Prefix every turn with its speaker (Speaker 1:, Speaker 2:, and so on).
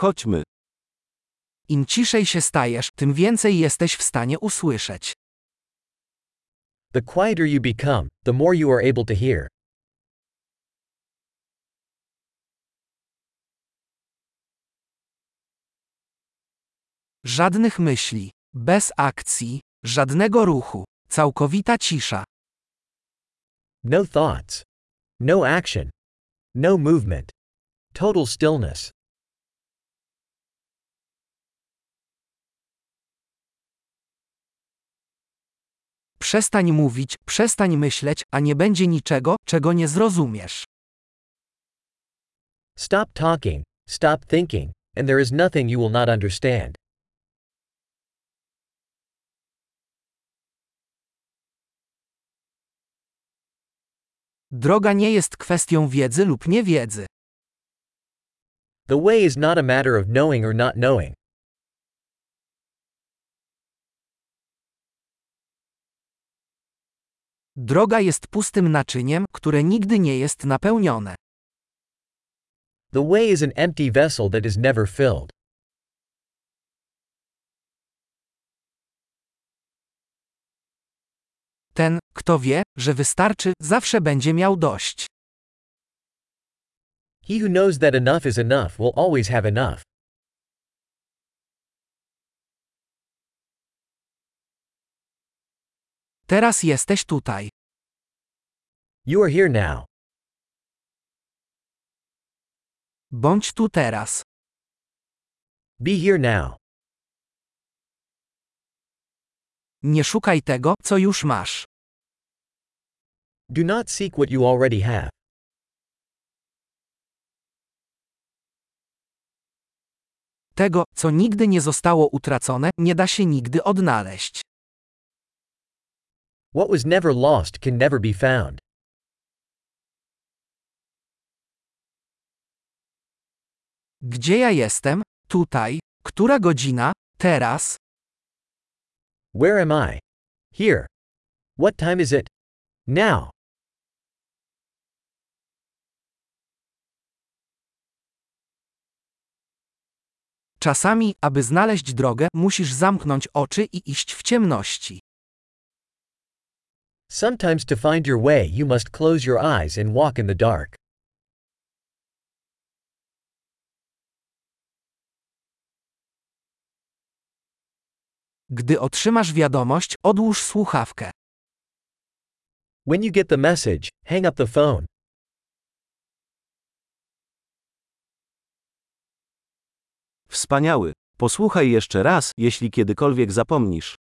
Speaker 1: Chodźmy.
Speaker 2: Im ciszej się stajesz, tym więcej jesteś w stanie usłyszeć.
Speaker 3: The quieter you become, the more you are able to hear.
Speaker 2: Żadnych myśli, bez akcji, żadnego ruchu, całkowita cisza.
Speaker 3: No thoughts. No action. No movement. Total stillness.
Speaker 2: Przestań mówić, przestań myśleć, a nie będzie niczego, czego nie zrozumiesz.
Speaker 3: Stop talking, stop thinking, and there is nothing you will not understand.
Speaker 2: Droga nie jest kwestią wiedzy lub niewiedzy.
Speaker 3: The way is not a matter of knowing or not knowing.
Speaker 2: Droga jest pustym naczyniem, które nigdy nie jest napełnione.
Speaker 3: The way is an empty vessel that is never filled.
Speaker 2: Ten, kto wie, że wystarczy, zawsze będzie miał dość.
Speaker 3: He who knows that enough is enough will always have enough.
Speaker 2: Teraz jesteś tutaj.
Speaker 3: You are here now.
Speaker 2: Bądź tu teraz.
Speaker 3: Be here now.
Speaker 2: Nie szukaj tego, co już masz.
Speaker 3: Do not seek what you already have.
Speaker 2: Tego, co nigdy nie zostało utracone, nie da się nigdy odnaleźć.
Speaker 3: What was never lost can never be found.
Speaker 2: Gdzie ja jestem? Tutaj. Która godzina? Teraz.
Speaker 3: Where am I? Here. What time is it? Now.
Speaker 2: Czasami, aby znaleźć drogę, musisz zamknąć oczy i iść w ciemności.
Speaker 3: Sometimes to find your way you must close your eyes and walk in the dark.
Speaker 2: Gdy otrzymasz wiadomość, odłóż słuchawkę.
Speaker 3: When you get the message, hang up the phone.
Speaker 1: Wspaniały. Posłuchaj jeszcze raz, jeśli kiedykolwiek zapomnisz.